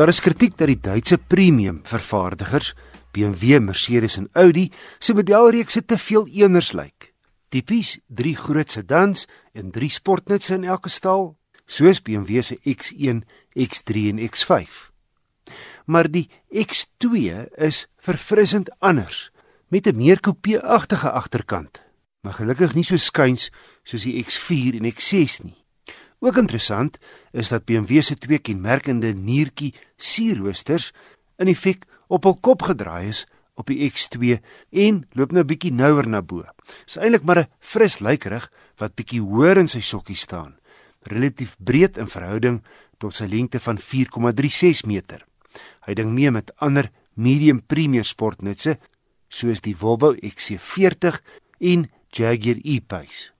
Daar is kritiek dat die Duitse premium vervaardigers, BMW, Mercedes en Audi, se modelreekse te veel eeners lyk. Tipies drie groot sedans en drie sportnuts in elke stal, soos BMW se X1, X3 en X5. Maar die X2 is verfrissend anders met 'n meer coupe-agtige agterkant, maar gelukkig nie so skuins soos die X4 en X6 nie. Ook interessant is dat BMW se twee kenmerkende niertjie sierroosters in effek op hul kop gedraai is op die X2 en loop nou bietjie nouer na bo. Dis eintlik maar 'n fris lykerig wat bietjie hoër in sy sokkie staan, relatief breed in verhouding tot sy lengte van 4,36 meter. Hy ding mee met ander medium premier sportnutse soos die Volvo XC40 en Jaguar E-Pace.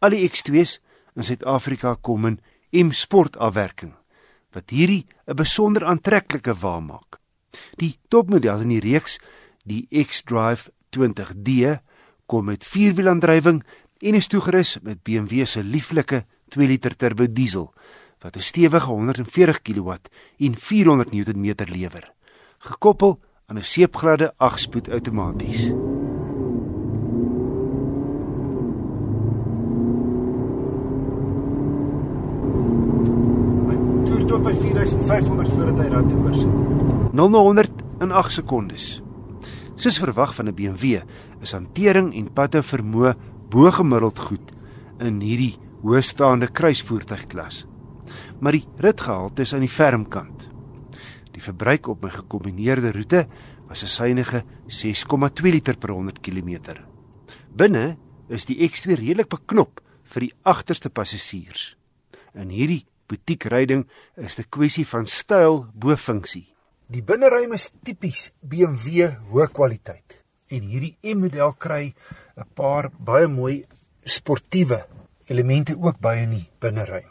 Al die X2s in Suid-Afrika kom in M-sport afwerking wat hierdie 'n besonder aantreklike wa maak. Die topmodel in die reeks, die X-Drive 20D, kom met vierwielaandrywing en is toegerus met BMW se lieflike 2 liter turbo diesel wat 'n stewige 140 kW en 400 Nm lewer, gekoppel aan 'n seepgladde 8-spoed outomaties. tot by 4500 voordat hy rad oorsit. 0 na 100 in 8 sekondes. Soos verwag van 'n BMW, is hantering en padhou vermoë bo gemiddeld goed in hierdie hoëstaande kruisvoertuigklas. Maar die ritgehalte is aan die ferm kant. Die verbruik op my gekombineerde roete was 'n suiwige 6,2 liter per 100 km. Binne is die X2 redelik beknop vir die agterste passasiers. In hierdie butiekruiding is 'n kwessie van styl bo funksie. Die binneruim is tipies BMW hoë kwaliteit. En hierdie M-model kry 'n paar baie mooi sportiewe elemente ook by in die binneruim.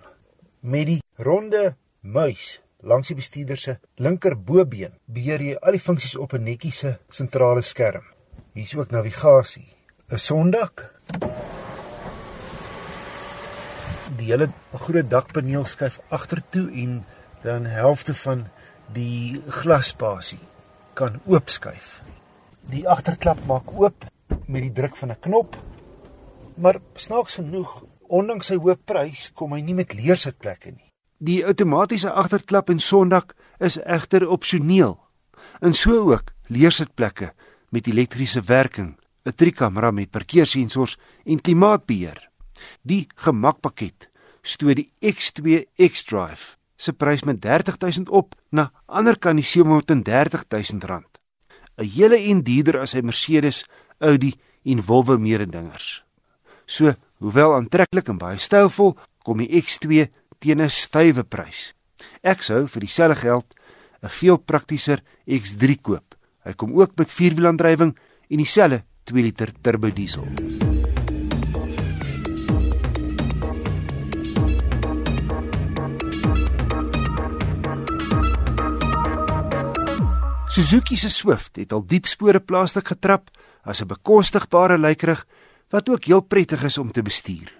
Met die ronde muis langs die bestuurder se linker bobeen beheer jy al die funksies op 'n netjiese sentrale skerm. Hier is ook navigasie, 'n sondak, die hele groot dakpaneel skuif agtertoe en dan helfte van die glasspasie kan oopskuif. Die agterklap maak oop met die druk van 'n knop. Maar snaaks genoeg, ondanks sy hoë prys, kom hy nie met leersitplekke nie. Die outomatiese agterklap en sondak is egter opsioneel. En so ook leersitplekke met elektriese werking, 'n driekamera met parkeersensors en klimaatbeheer. Die gemakpakket stoot die X2 X-Drive se prys met 30000 op na ander kan die 730000 rand. 'n Hele en duurder as hy Mercedes, Audi en Volvo mededingers. So, hoewel aantreklik en baie stylvol, kom die X2 teen 'n stywe prys. Ek sou vir dieselfde geld 'n veel praktischer X3 koop. Hy kom ook met vierwielaandrywing en dieselfde 2 liter turbo diesel. Suzuki se Swift het al diep spore plaaslik getrap as 'n bekostigbare lykerig wat ook heel prettig is om te bestuur.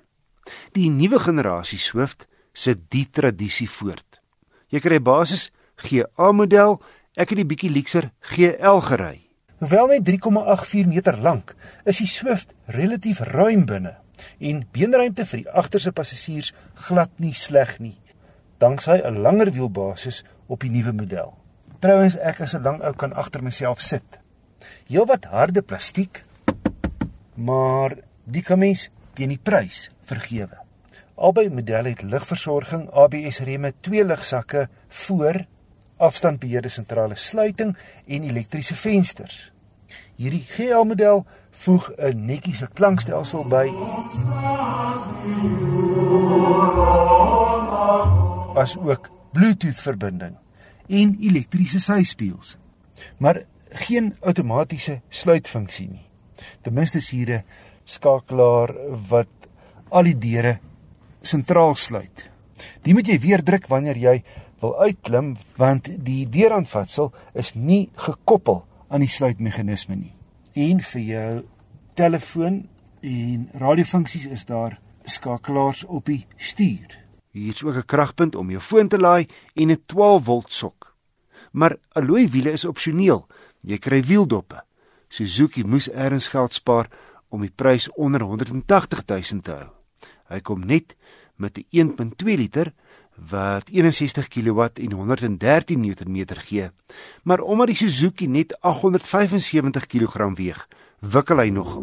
Die nuwe generasie Swift sit die tradisie voort. Jy kry basis GA model, ek het die bietjie leekser GL gery. Hoewel net 3,84 meter lank, is die Swift relatief ruim binne en beenruimte vir die agterste passasiers glad nie sleg nie, danksy 'n langer wielbasis op die nuwe model. Trouwens ek as 'n lang ou kan agter myself sit. Heelwat harde plastiek, maar die kan mens teen die prys vergewe. Albei modelle het ligversorging, ABS remme, twee ligsakke voor, afstandbeheerde sentrale sluiting en elektriese vensters. Hierdie GL model voeg 'n netjiese klankstelsel by. As ook Bluetooth verbinding en elektriese syspieëls. Maar geen outomatiese sluitfunksie nie. Ten minste is hier 'n skakelaar wat al die deure sentraal sluit. Die moet jy weer druk wanneer jy wil uitklim want die deuraanvatsel is nie gekoppel aan die sluitmeganisme nie. En vir jou telefoon en radiofunksies is daar skakelaars op die stuur. Hier is ook 'n kragpunt om jou foon te laai en 'n 12 volt sok. Maar alloy wiele is opsioneel. Jy kry wieldoppe. Suzuki moes erns geld spaar om die prys onder 180 000 te hou. Hy kom net met 'n 1.2 liter wat 61 kW en 113 Nm gee. Maar omdat die Suzuki net 875 kg weeg, wikkel hy nog.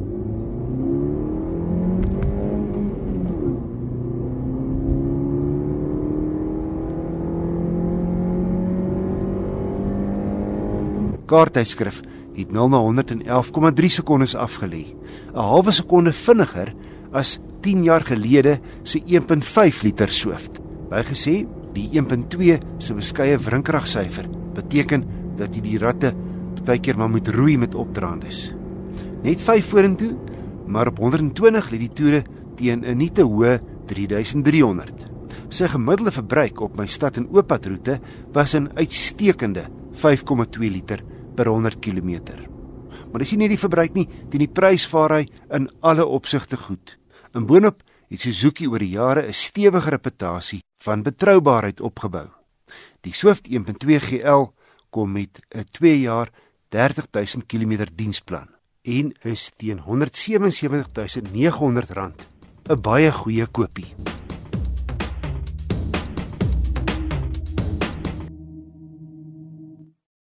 Kaarttydskrif het 0 na 111,3 sekondes afgelê, 'n halwe sekonde vinniger as 10 jaar gelede se 1.5 liter Swift. Bygesê, die 1.2 se beskeie wrinkragsyfer beteken dat jy die ratte partykeer maar moet roei met opdraandes. Net 5 vorentoe, maar op 120 lê die toere teen 'n nie te hoë 3300. Sy gemiddelde verbruik op my stad en ooppad roete was 'n uitstekende 5,2 liter per 100 km. Maar dis nie net die verbruik nie, teen die prys vaar hy in alle opsigte goed. In boonop het Suzuki oor die jare 'n stewige reputasie van betroubaarheid opgebou. Die Swift 1.2 GL kom met 'n 2 jaar 30000 km diensplan en is teen R177900 'n baie goeie koopie.